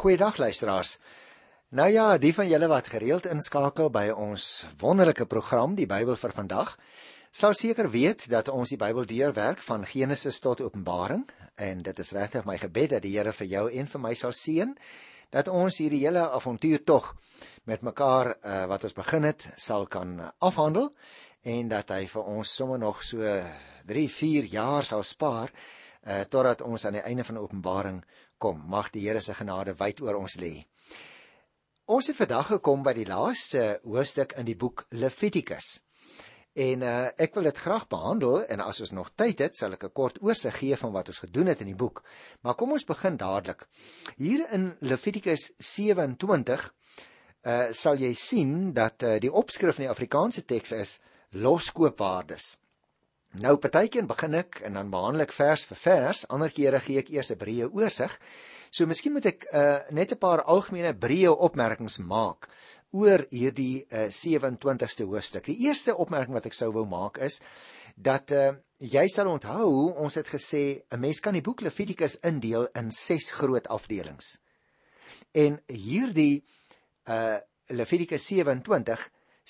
Goeiedag luisteraars. Nou ja, die van julle wat gereeld inskakel by ons wonderlike program Die Bybel vir vandag, sal seker weet dat ons die Bybel deurwerk van Genesis tot Openbaring en dit is regtig my gebed dat die Here vir jou en vir my sal seën dat ons hierdie hele avontuur tog met mekaar uh, wat ons begin het sal kan afhandel en dat hy vir ons sommer nog so 3, 4 jaar sal spaar uh, totdat ons aan die einde van Openbaring kom. Mag die Here se genade wyd oor ons lê. Ons het vandag gekom by die laaste hoofstuk in die boek Levitikus. En uh, ek wil dit graag behandel en as ons nog tyd het, sal ek 'n kort oorsig gee van wat ons gedoen het in die boek. Maar kom ons begin dadelik. Hier in Levitikus 27 uh sal jy sien dat uh, die opskrif in die Afrikaanse teks is loskoopwaardes. Nou partykeer begin ek en dan behandel ek vers vir vers, ander kere gee ek eers 'n breë oorsig. So miskien moet ek uh, net 'n paar algemene breë opmerkings maak oor hierdie uh, 27ste hoofstuk. Die eerste opmerking wat ek sou wou maak is dat uh, jy sal onthou ons het gesê 'n mens kan die boek Levitikus indeel in 6 groot afdelings. En hierdie uh Levitikus 27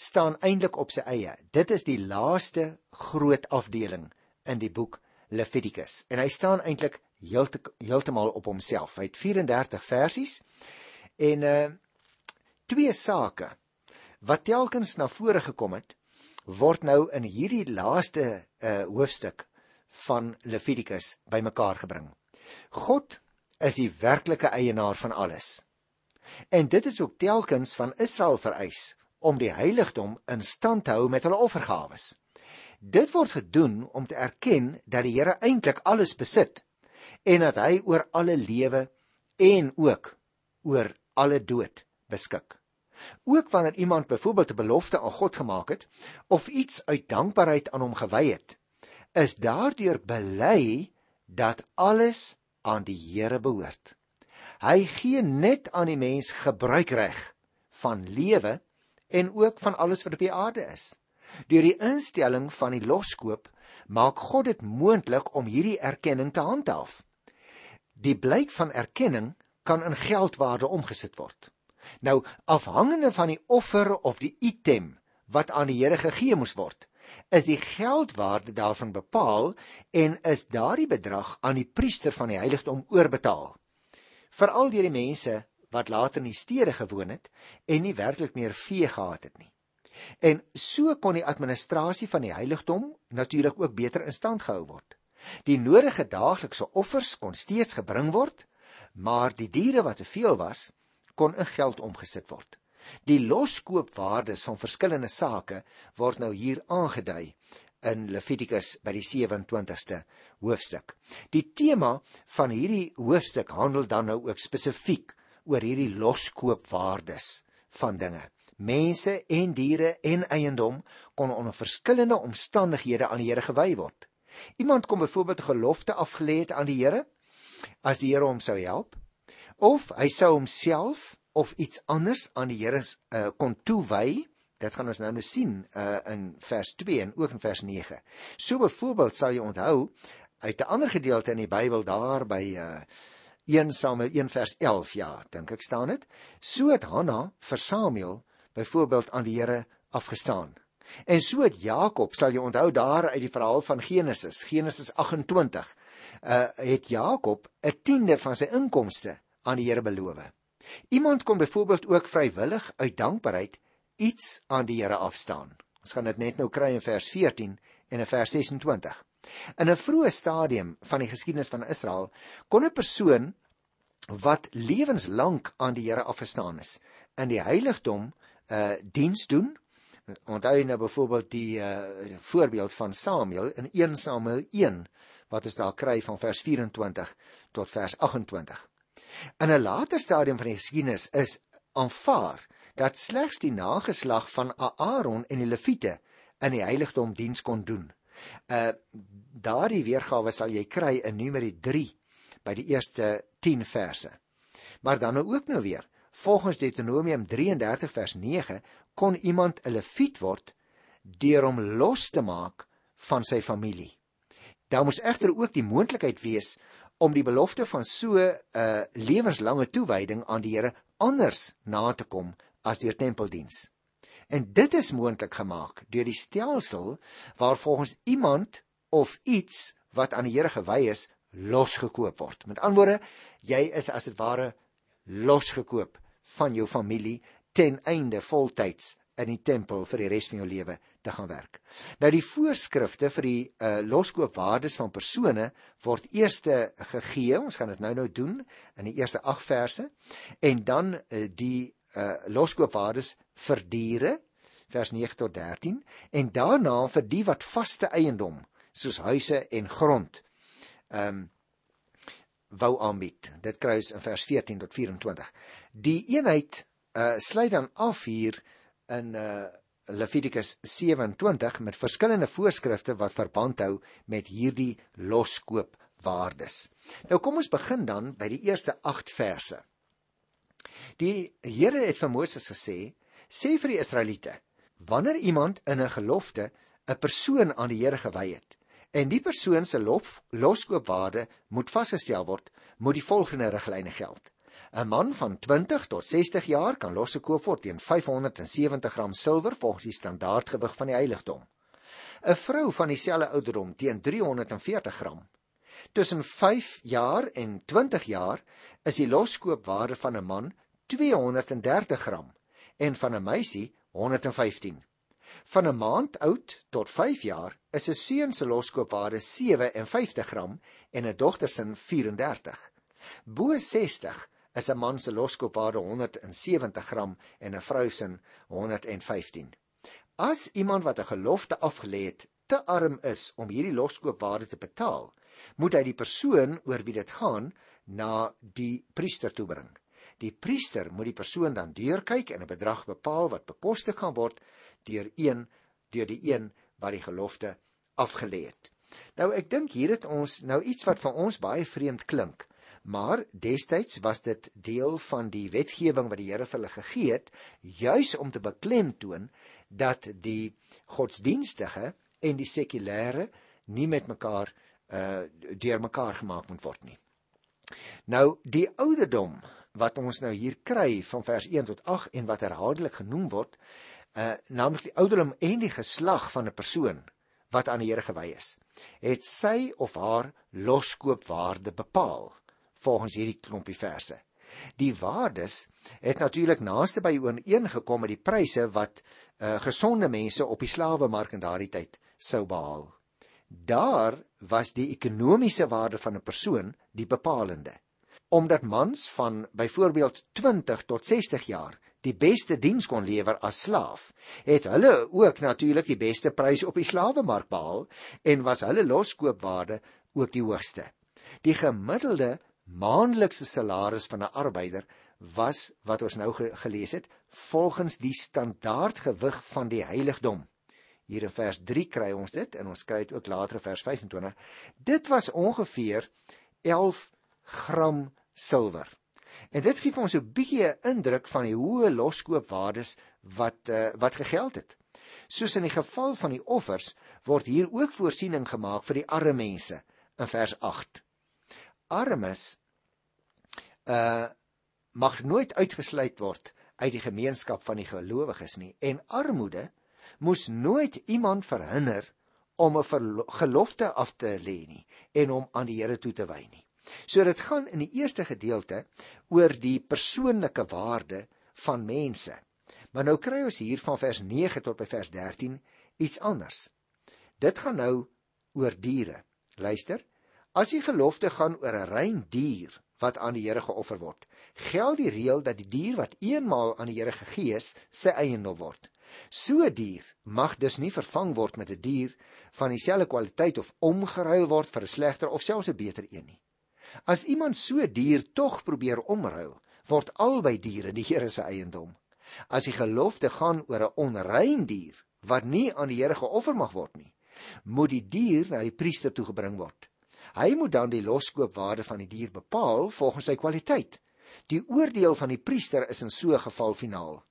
staan eintlik op sy eie. Dit is die laaste groot afdeling in die boek Levitikus en hy staan eintlik heeltemal op homself. Hy het 34 versies en uh twee sake wat telkens na vore gekom het word nou in hierdie laaste uh hoofstuk van Levitikus bymekaar gebring. God is die werklike eienaar van alles. En dit is ook telkens van Israel vereis om die heiligdom in stand te hou met hulle offergawes. Dit word gedoen om te erken dat die Here eintlik alles besit en dat hy oor alle lewe en ook oor alle dood beskik. Ook wanneer iemand byvoorbeeld 'n belofte aan God gemaak het of iets uit dankbaarheid aan hom gewy het, is daardeur bely dat alles aan die Here behoort. Hy gee net aan die mens gebruikreg van lewe en ook van alles wat op die aarde is. Deur die instelling van die loskoop maak God dit moontlik om hierdie erkenning te handhaaf. Die blyk van erkenning kan in geldwaarde omgesit word. Nou afhangende van die offer of die item wat aan die Here gegee moes word, is die geldwaarde daarvan bepaal en is daardie bedrag aan die priester van die heiligdom oorbetaal. Veral deur die mense wat later in die stede gewoon het en nie werklik meer vee gehad het nie. En so kon die administrasie van die heiligdom natuurlik ook beter in stand gehou word. Die nodige daaglikse offers kon steeds gebring word, maar die diere wat te veel was, kon in geld omgesit word. Die loskoopwaardes van verskillende sake word nou hier aangedui in Levitikus by die 27ste hoofstuk. Die tema van hierdie hoofstuk handel dan nou ook spesifiek oor hierdie loskoopwaardes van dinge. Mense en diere en eiendom kon onder verskillende omstandighede aan die Here gewy word. Iemand kon byvoorbeeld gelofte afgelê het aan die Here as die Here hom sou help of hy sou homself of iets anders aan die Here uh, kon toewy. Dit gaan ons nou nou sien uh, in vers 2 en ook in vers 9. So byvoorbeeld sal jy onthou uit 'n ander gedeelte in die Bybel daar by uh, 1 Samuel 1 vers 11 ja, dink ek staan dit. So het Hanna vir Samuel byvoorbeeld aan die Here afgestaan. En so het Jakob, sal jy onthou daar uit die verhaal van Genesis, Genesis 28, uh het Jakob 'n tiende van sy inkomste aan die Here beloof. Iemand kon byvoorbeeld ook vrywillig uit dankbaarheid iets aan die Here afstaan. Ons gaan dit net nou kry in vers 14 en in vers 26. In 'n vroeë stadium van die geskiedenis van Israel kon 'n persoon wat lewenslank aan die Here afgestaan is in die heiligdom uh, diens doen. Onthou nou byvoorbeeld die uh, voorbeeld van Samuel in 1 Samuel 1 wat ons daar kry van vers 24 tot vers 28. In 'n later stadium van die geskiedenis is aanvaar dat slegs die nageslag van Aaron en die Lewiete in die heiligdom diens kon doen. Uh daardie weergawe sal jy kry in Numeri 3 by die eerste 10 verse. Maar dan nou ook nou weer, volgens Deuteronomium 33 vers 9 kon iemand 'n leviet word deur hom los te maak van sy familie. Daar moes egter ook die moontlikheid wees om die belofte van so 'n uh, lewenslange toewyding aan die Here anders na te kom as deur tempeldiens. En dit is moontlik gemaak deur die stelsel waar volgens iemand of iets wat aan die Here gewy is, losgekoop word. Met ander woorde, jy is as dit ware losgekoop van jou familie ten einde voltyds in die tempel vir die res van jou lewe te gaan werk. Nou die voorskrifte vir die uh, loskoopwaardes van persone word eers gegee. Ons gaan dit nou-nou doen in die eerste 8 verse en dan uh, die uh, loskoopwaardes vir diere vers 9 tot 13 en daarna vir die wat vaste eiendom soos huise en grond ehm um, wou aanbied. Dit kry ons in vers 14 tot 24. Die eenheid uh, sluit dan af hier in uh, Levitikus 27 met verskillende voorskrifte wat verband hou met hierdie loskoopwaardes. Nou kom ons begin dan by die eerste 8 verse. Die Here het vir Moses gesê: "Sê vir die Israeliete: Wanneer iemand in 'n gelofte 'n persoon aan die Here gewy het en die persoon se loskoopwaarde moet vasgestel word, moet die volgende riglyne geld: 'n Man van 20 tot 60 jaar kan losgekoop word teen 570 gram silwer volgens die standaardgewig van die heiligdom. 'n Vrou van dieselfde ouderdom teen 340 gram. Tussen 5 jaar en 20 jaar is die loskoopwaarde van 'n man 230 gram en van 'n meisie 115. Van 'n maand oud tot 5 jaar is 'n seun se loskoopwaarde 57 gram en 'n dogter se 34. Bo 60 is 'n man se loskoopwaarde 170 gram en 'n vrou se 115. As iemand wat 'n gelofte afgelê het, te arm is om hierdie loskoopwaarde te betaal, moet hy die persoon oor wie dit gaan na die priester toe bring. Die priester moet die persoon dan deurkyk en 'n bedrag bepaal wat bekostig gaan word deur een deur die een wat die gelofte afgelê het. Nou ek dink hier het ons nou iets wat vir ons baie vreemd klink maar destyds was dit deel van die wetgewing wat die Here vir hulle gegee het juis om te beklemtoon dat die godsdienstige en die sekulêre nie met mekaar uh deur mekaar gemaak moet word nie. Nou die ouderdom wat ons nou hier kry van vers 1 tot 8 en wat herhaaldelik genoem word, uh naamlik die ouderdom en die geslag van 'n persoon wat aan die Here gewy is, het sy of haar loskoopwaarde bepaal volgens hierdie klompie verse. Die waardes het natuurlik naaste by ooreengekom met die pryse wat uh, gesonde mense op die slawemark in daardie tyd sou behaal. Daar was die ekonomiese waarde van 'n persoon die bepalende. Omdat mans van byvoorbeeld 20 tot 60 jaar die beste diens kon lewer as slaaf, het hulle ook natuurlik die beste prys op die slawemark behaal en was hulle loskoopwaarde ook die hoogste. Die gemiddelde maandelikse salaris van 'n arbeider was wat ons nou gelees het volgens die standaardgewig van die heiligdom. Hier in vers 3 kry ons dit en ons kry dit ook later in vers 25. Dit was ongeveer 11 gram silwer. En dit gee vir ons 'n bietjie 'n indruk van die hoë loskoopwaardes wat uh, wat gegeld het. Soos in die geval van die offers word hier ook voorsiening gemaak vir die arme mense in vers 8. Armes uh mag nooit uitgesluit word uit die gemeenskap van die gelowiges nie en armoede moes nooit iemand verhinder om 'n gelofte af te lê nie en om aan die Here toe te wy nie. So dit gaan in die eerste gedeelte oor die persoonlike waarde van mense. Maar nou kry ons hier van vers 9 tot by vers 13 iets anders. Dit gaan nou oor diere. Luister. As die gelofte gaan oor 'n rein dier wat aan die Here geoffer word. Geld die reël dat die dier wat eenmaal aan die Here gegee is, sy eiendom word. So 'n dier mag dus nie vervang word met 'n die dier van dieselfde kwaliteit of omgeruil word vir 'n slegter of selfs 'n beter een nie. As iemand so dier tog probeer omruil, word albei diere die Here se eiendom. As die gelofte gaan oor 'n onrein dier wat nie aan die Here geoffer mag word nie, moet die dier na die priester toe gebring word. Hy moet dan die loskoopwaarde van die dier bepaal volgens sy kwaliteit. Die oordeel van die priester is in so 'n geval finaal.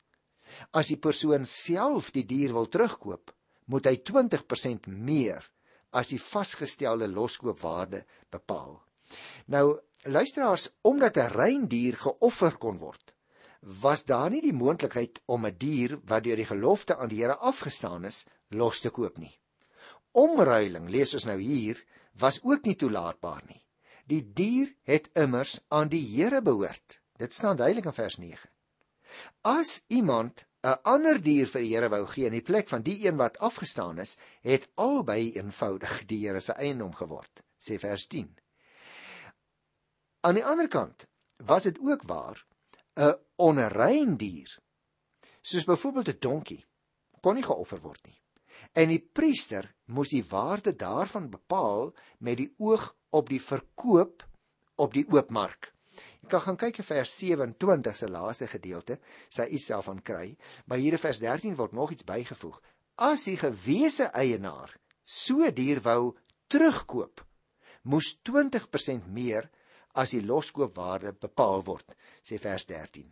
As die persoon self die dier wil terugkoop, moet hy 20% meer as die vasgestelde loskoopwaarde bepaal. Nou luisteraars, omdat 'n reindier geoffer kon word, was daar nie die moontlikheid om 'n dier wat deur die gelofte aan die Here afgestaan is, los te koop nie. Omruiling, lees ons nou hier, was ook nie toelaatbaar nie. Die dier het immers aan die Here behoort. Dit staan duidelik in vers 9. As iemand 'n ander dier vir die Here wou gee in die plek van die een wat afgestaan is, het albei eenvoudig die Here se eiendom geword, sê vers 10. Aan die ander kant was dit ook waar 'n onrein dier soos byvoorbeeld 'n donkie kon nie geoffer word nie. En die priester moes die waarde daarvan bepaal met die oog op die verkoop op die oopmark. Jy kan gaan kyk in vers 27 se laaste gedeelte, sy iets daarvan kry, maar hier in vers 13 word nog iets bygevoeg. As die gewese eienaar so dier wou terugkoop, moes 20% meer as die loskoopwaarde bepaal word, sê vers 13.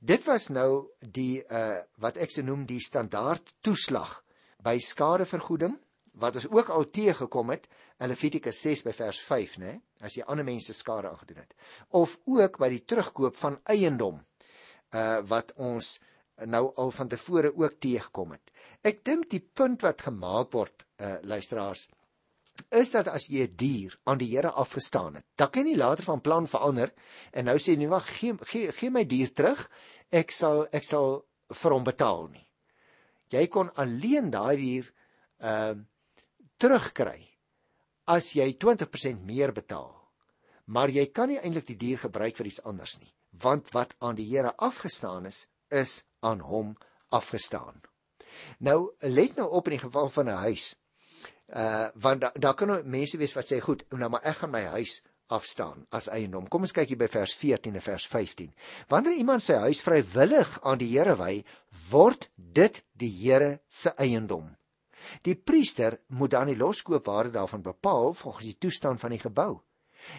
Dit was nou die uh wat ek se noem die standaard toeslag by skadevergoeding wat ons ook al teëgekom het in Levitikus 6 by vers 5, né? As jy ander mense skade aangedoen het. Of ook by die terugkoop van eiendom uh wat ons nou al van tevore ook teëgekom het. Ek dink die punt wat gemaak word, uh luisteraars, is dat as jy 'n dier aan die Here afgestaan het, dan kan jy later van plan verander en nou sê jy, "Wag, gee gee gee my dier terug. Ek sal ek sal vir hom betaal nie." Jy kon alleen daai dier ehm uh, terugkry as jy 20% meer betaal. Maar jy kan nie eintlik die dier gebruik vir iets anders nie, want wat aan die Here afgestaan is, is aan hom afgestaan. Nou let nou op in die geval van 'n huis uh want daar da kan nou mense wees wat sê goed, nou maar ek gaan my huis afstaan as eiendom. Kom ons kyk hier by vers 14 en vers 15. Wanneer iemand sy huis vrywillig aan die Here wy, word dit die Here se eiendom. Die priester moet dan die loskoopwaarde daarvan bepaal volgens die toestand van die gebou.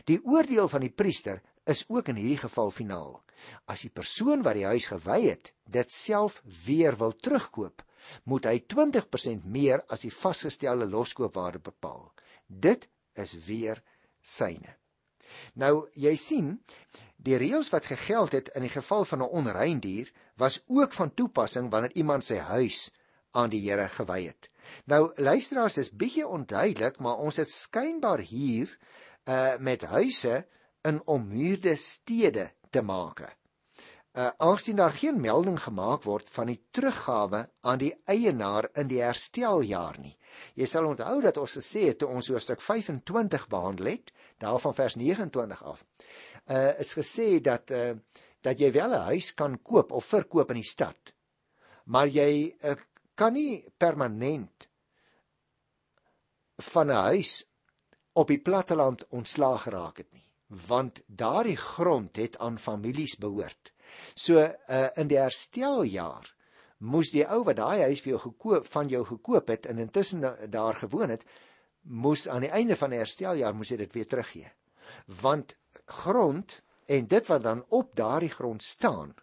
Die oordeel van die priester is ook in hierdie geval finaal. As die persoon wat die huis gewy het, dit self weer wil terugkoop, moet hy 20% meer as die vasgestelde loskoopwaarde bepaal. Dit is weer syne. Nou jy sien, die reëls wat gegeld het in die geval van 'n onrein dier was ook van toepassing wanneer iemand sy huis aan die Here gewy het. Nou luisteraars is bietjie onduidelik, maar ons het skynbaar hier uh met huise in ommuurde stede te make uh, aangesien daar geen melding gemaak word van die teruggawe aan die eienaar in die hersteljaar nie. Jy sal onthou dat ons gesê het toe ons hoofstuk 25 behandel het, daarvan vers 29 af. Uh is gesê dat uh dat jy wel 'n huis kan koop of verkoop in die stad. Maar jy uh, kan nie permanent van 'n huis op die platteland ontslaag geraak het nie, want daardie grond het aan families behoort. So uh, in die hersteljaar moes die ou wat daai huis vir jou gekoop van jou gekoop het en intussen daar gewoon het, moes aan die einde van die hersteljaar moes jy dit weer teruggee. Want grond en dit wat dan op daardie grond staan,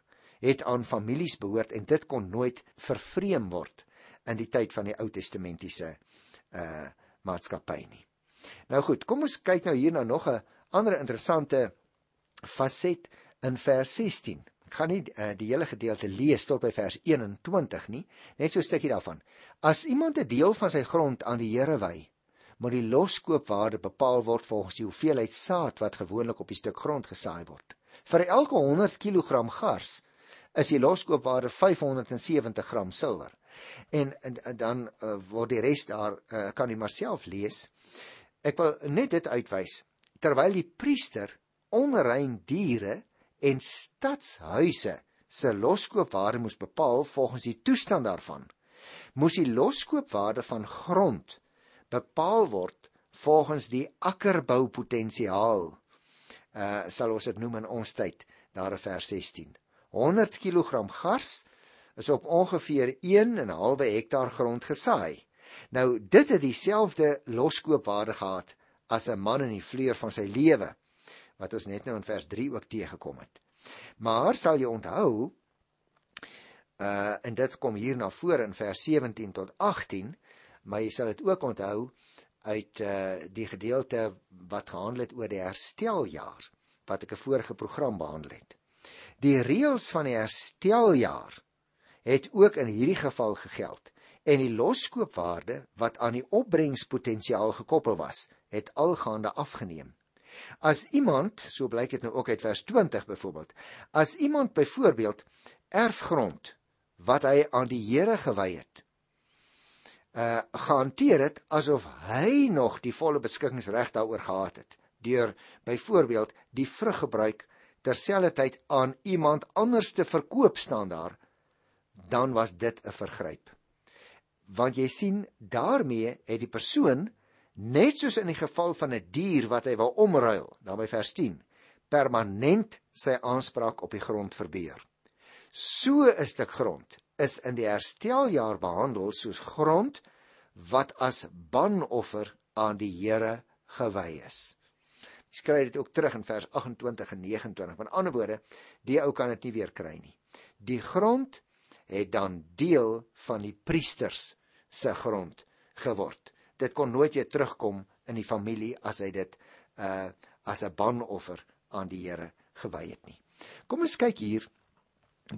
het aan families behoort en dit kon nooit vervreem word in die tyd van die Ou Testamentiese uh maatskappy nie. Nou goed, kom ons kyk nou hier na nog 'n ander interessante faset in vers 16 gaan nie uh, die hele gedeelte lees tot by vers 21 nie, net so 'n stukkie daarvan. As iemand 'n deel van sy grond aan die Here wy, moet die loskoopwaarde bepaal word volgens die hoeveelheid saad wat gewoonlik op die stuk grond gesaai word. Vir elke 100 kg gars is die loskoopwaarde 570 gram silwer. En, en, en dan uh, word die res daar uh, kan jy maar self lees. Ek wil net dit uitwys terwyl die priester onrein diere en stadshuise se loskoopwaarde moes bepaal volgens die toestand daarvan. Moes die loskoopwaarde van grond bepaal word volgens die akkerboupotensiaal. Uh sal ons dit noem in ons tyd, daar in vers 16. 100 kg gars is op ongeveer 1 en 'n halwe hektaar grond gesaai. Nou dit het dieselfde loskoopwaarde gehad as 'n man in die vleur van sy lewe wat ons net nou in vers 3 ook teëgekom het. Maar sal jy onthou uh en dit kom hier na vore in vers 17 tot 18, maar jy sal dit ook onthou uit uh die gedeelte wat gehandel het oor die hersteljaar wat ek 'n vorige program behandel het. Die reëls van die hersteljaar het ook in hierdie geval gegeld en die loskoopwaarde wat aan die opbrengspotensiaal gekoppel was, het algaande afgeneem. As iemand, so blyk dit nou ook uit vers 20 byvoorbeeld, as iemand byvoorbeeld erfgrond wat hy aan die Here gewy het, uh gehanteer het asof hy nog die volle beskikkingsreg daaroor gehad het deur byvoorbeeld die vruggebruik terselfdertyd aan iemand anders te verkoop staan daar dan was dit 'n vergryp. Want jy sien daarmee het die persoon net soos in die geval van 'n dier wat hy wil omruil dan by vers 10 permanent sy aanspraak op die grond verbeur so 'n stuk grond is in die hersteljaar behandel soos grond wat as banoffer aan die Here gewy is. Jy skryf dit ook terug in vers 28 en 29. Met ander woorde, die ou kan dit nie weer kry nie. Die grond het dan deel van die priesters se grond geword. Dit kon nooit weer terugkom in die familie as hy dit uh as 'n banoffer aan die Here gewy het nie. Kom ons kyk hier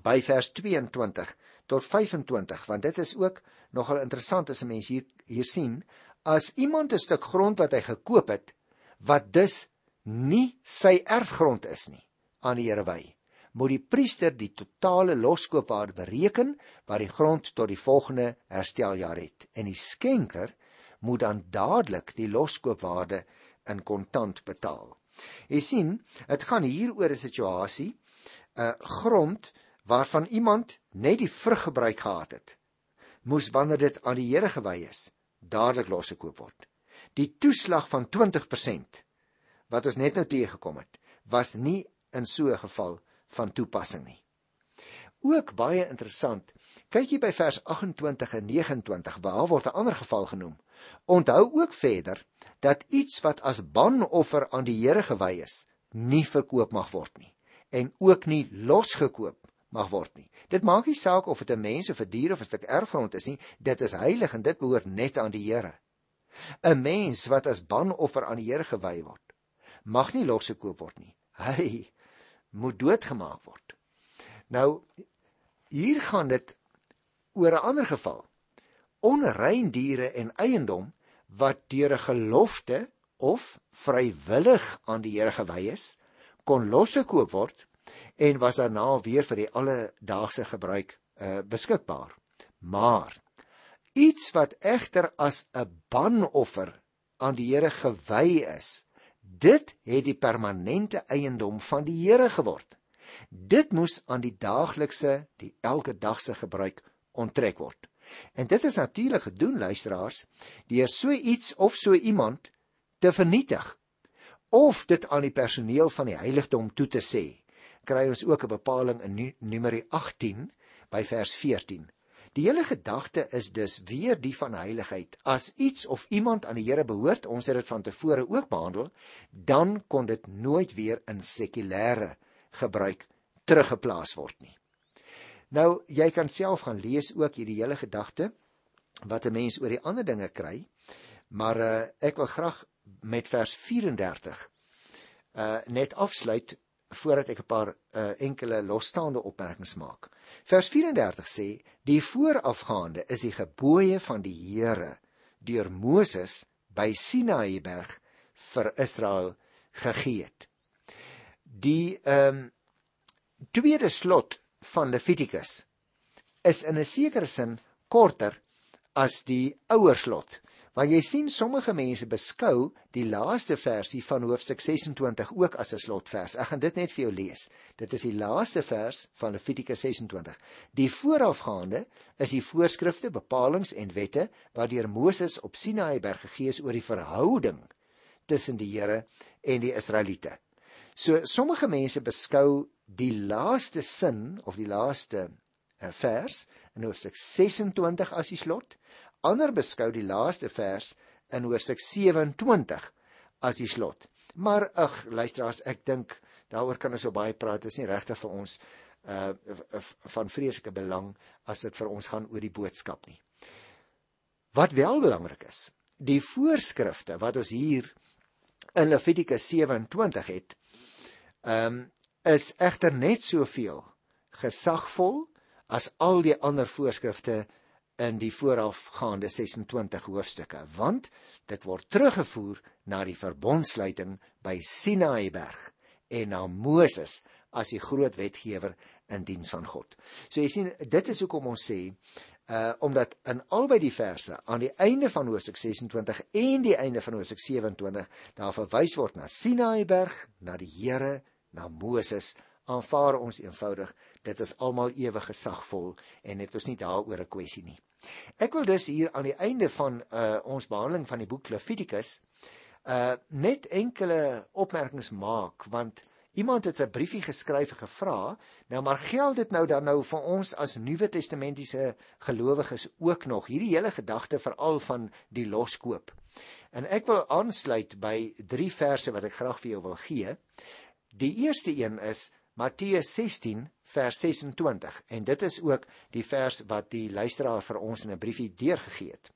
by vers 22 tot 25 want dit is ook nogal interessant as 'n mens hier hier sien as iemand 'n stuk grond wat hy gekoop het wat dus nie sy erfgrond is nie aan die Here wy moet die priester die totale loskoopwaarde bereken wat die grond tot die volgende hersteljaar het en die skenker moet dan dadelik die loskoopwaarde in kontant betaal. Jy sien, dit gaan hier oor 'n situasie, 'n uh, grond waarvan iemand net die vrug gebruik gehad het, moes wanneer dit aan die Here gewy is, dadelik losgekoop word. Die toeslag van 20% wat ons net nou teëgekom het, was nie in so 'n geval van toepassing nie. Ook baie interessant, kyk jy by vers 28 en 29 waar word 'n ander geval genoem. Onthou ook verder dat iets wat as banoffer aan die Here gewy is, nie verkoop mag word nie en ook nie losgekoop mag word nie. Dit maak nie saak of dit 'n mens of 'n dier of 'n stuk erfgrond is nie, dit is heilig en dit behoort net aan die Here. 'n Mens wat as banoffer aan die Here gewy word, mag nie losgekoop word nie. Hy moet doodgemaak word. Nou hier gaan dit oor 'n ander geval. Onrein diere en eiendom wat deur 'n gelofte of vrywillig aan die Here gewy is, kon losgekoop word en was daarna weer vir die alledaagse gebruik uh, beskikbaar. Maar iets wat egter as 'n banoffer aan die Here gewy is, dit het die permanente eiendom van die Here geword. Dit moes aan die daaglikse, die elke dag se gebruik onttrek word. En dit is natuurlik gedoen luisteraars deur so iets of so iemand te vernietig of dit aan die personeel van die heiligdom toe te sê kry ons ook 'n bepaling in Numeri 18 by vers 14. Die hele gedagte is dus weer die van heiligheid. As iets of iemand aan die Here behoort, ons het dit van tevore ook behandel, dan kon dit nooit weer in sekulêre gebruik teruggeplaas word nie. Nou, jy kan self gaan lees ook hierdie hele gedagte wat 'n mens oor die ander dinge kry, maar uh, ek wil graag met vers 34 uh net afsluit voordat ek 'n paar uh, enkele losstaande opmerkings maak. Vers 34 sê: "Die voorafgaande is die gebooie van die Here deur Moses by Sinaï berg vir Israel gegee het." Die ehm um, tweede slot van Levitikus is in 'n sekere sin korter as die ouer slot Want jy sien sommige mense beskou die laaste versie van hoofstuk 26 ook as 'n slotvers. Ek gaan dit net vir jou lees. Dit is die laaste vers van Levitikus 26. Die voorafgaande is die voorskrifte, bepalinge en wette wat deur Moses op Sinaï berg gegee is oor die verhouding tussen die Here en die Israeliete. So sommige mense beskou die laaste sin of die laaste eh, vers in hoofstuk 26 as die slot Ander beskou die laaste vers in Hoofstuk 27 as die slot. Maar ag, luisteraars, ek dink daaroor kan ons so baie praat. Dit is nie regtig vir ons uh van vreeslike belang as dit vir ons gaan oor die boodskap nie. Wat wel belangrik is, die voorskrifte wat ons hier in Levitikus 27 het, ehm um, is egter net soveel gesagvol as al die ander voorskrifte in die voorafgaande 26 hoofstukke, want dit word teruggevoer na die verbondsluiting by Sinaï berg en na Moses as die groot wetgewer in diens van God. So jy sien, dit is hoekom ons sê uh omdat in albei die verse aan die einde van Hoofstuk 26 en die einde van Hoofstuk 27 daar verwys word na Sinaï berg, na die Here, na Moses, aanvaar ons eenvoudig dit is almal ewig gesagvol en het ons nie daaroor 'n kwessie nie. Ek wil dus hier aan die einde van uh ons behandeling van die boek Levitikus uh net enkele opmerkings maak want Iemand het 'n briefie geskryf en gevra, nou maar geld dit nou dan nou vir ons as Nuwe Testamentiese gelowiges ook nog hierdie hele gedagte veral van die loskoop. En ek wil aansluit by drie verse wat ek graag vir jou wil gee. Die eerste een is Matteus 16 vers 26 en dit is ook die vers wat die luisteraar vir ons in 'n briefie deurgegee het.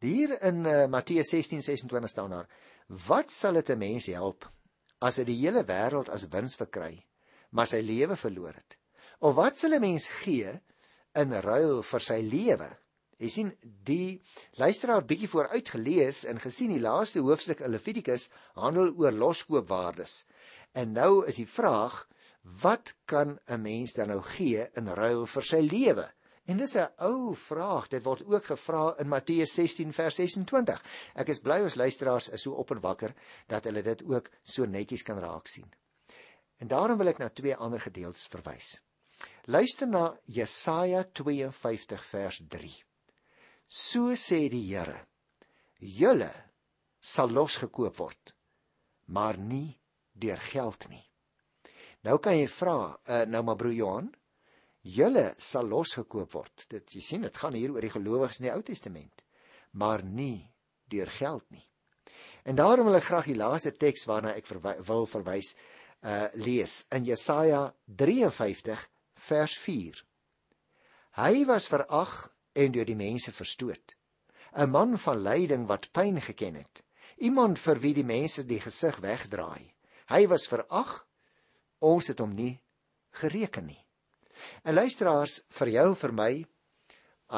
Hier in uh, Matteus 16:26 staan daar: Wat sal dit 'n mens help as hy die hele wêreld as wins verkry, maar sy lewe verloor het? Of wat sal 'n mens gee in ruil vir sy lewe? Jy sien, die luisteraar bietjie vooruit gelees en gesien die laaste hoofstuk in Levitikus handel oor loskoopwaardes. En nou is die vraag, wat kan 'n mens dan nou gee in ruil vir sy lewe? En dis 'n ou vraag. Dit word ook gevra in Matteus 16 vers 26. Ek is bly ons luisteraars is so op en wakker dat hulle dit ook so netjies kan raak sien. En daarom wil ek na twee ander gedeeltes verwys. Luister na Jesaja 52 vers 3. So sê die Here: Julle sal losgekoop word, maar nie deur geld nie. Nou kan jy vra, uh, nou maar broer Johan, julle sal losgekoop word. Dit jy sien, dit gaan hier oor die gelowiges in die Ou Testament, maar nie deur geld nie. En daarom wil ek graag die laaste teks waarna ek verwy wil verwys uh lees in Jesaja 53 vers 4. Hy was verag en deur die mense verstoot. 'n Man van lyding wat pyn geken het. Iemand vir wie die mense die gesig wegdraai. Hy was verag. Ons het hom nie gereken nie. En luisteraars, vir jou en vir my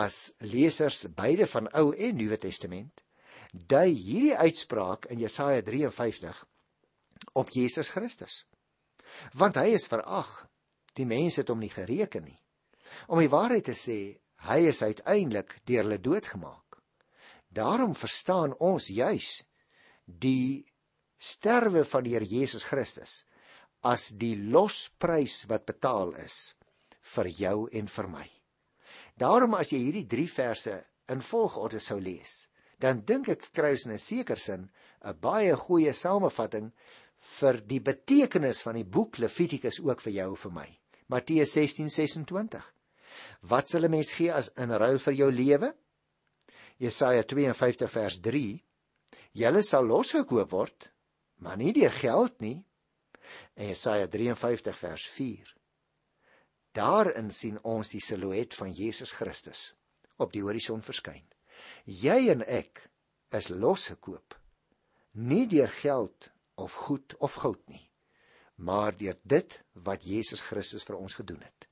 as lesers beide van Ou en Nuwe Testament, dui hierdie uitspraak in Jesaja 53 op Jesus Christus. Want hy is verag. Die mense het hom nie gereken nie. Om die waarheid te sê, hy is uiteindelik deur hulle doodgemaak. Daarom verstaan ons juis die sterwe van die Here Jesus Christus as die losprys wat betaal is vir jou en vir my. Daarom as jy hierdie 3 verse in volgorde sou lees, dan dink ek kry ons in 'n sekere sin 'n baie goeie samevatting vir die betekenis van die boek Levitikus ook vir jou en vir my. Matteus 16:26. Wat sal 'n mens gee as in ruil vir jou lewe? Jesaja 52 vers 3. Julle sal losgekoop word, maar nie deur geld nie. En Jesaja 53 vers 4. Daarin sien ons die silhouet van Jesus Christus op die horison verskyn. Jy en ek is losgekoop nie deur geld of goed of goud nie, maar deur dit wat Jesus Christus vir ons gedoen het.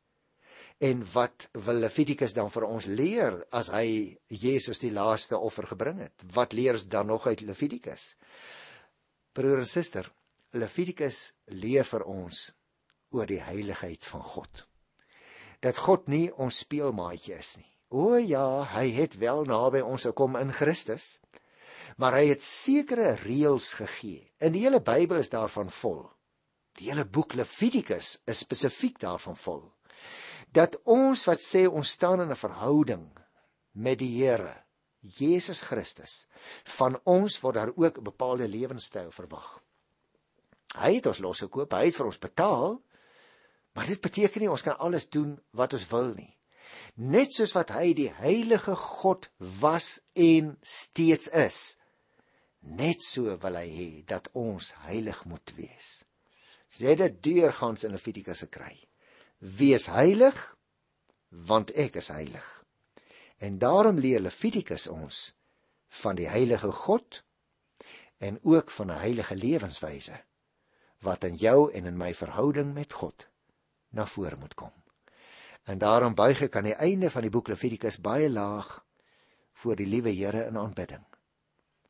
En wat wil Levitikus dan vir ons leer as hy Jesus die laaste offer gebring het? Wat leer ons dan nog uit Levitikus? Broer en suster, Levitikus leer vir ons oor die heiligheid van God dat God nie ons speelmaatjie is nie. O ja, hy het wel naby ons gekom in Christus. Maar hy het sekere reëls gegee. In die hele Bybel is daarvan vol. Die hele boek Levitikus is spesifiek daarvan vol. Dat ons wat sê ons staan in 'n verhouding met die Here, Jesus Christus, van ons word daar ook 'n bepaalde lewenstyl verwag. Hy het ons losgekoop, hy het vir ons betaal, Maar dit beteken nie ons kan alles doen wat ons wil nie. Net soos wat hy die heilige God was en steeds is, net so wil hy hê dat ons heilig moet wees. Sê dit deurgangs in Levitikus se kry. Wees heilig want ek is heilig. En daarom leer Levitikus ons van die heilige God en ook van 'n heilige lewenswyse wat in jou en in my verhouding met God na vore moet kom. En daarom buig ek aan die einde van die boek Levitikus baie laag voor die liewe Here in aanbidding.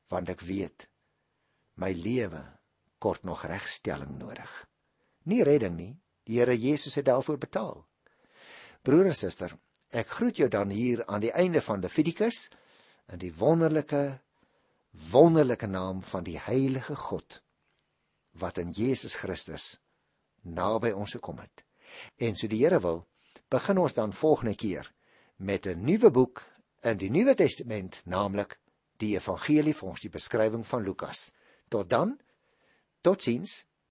Want ek weet my lewe kort nog regstelling nodig. Nie redding nie, die Here Jesus het daarvoor betaal. Broer en suster, ek groet jou dan hier aan die einde van Levitikus in die wonderlike wonderlike naam van die heilige God wat in Jesus Christus naby ons gekom het. En so die Here wil, begin ons dan volgende keer met 'n nuwe boek in die Nuwe Testament, naamlik die Evangelie volgens die beskrywing van Lukas. Tot dan. Totsiens.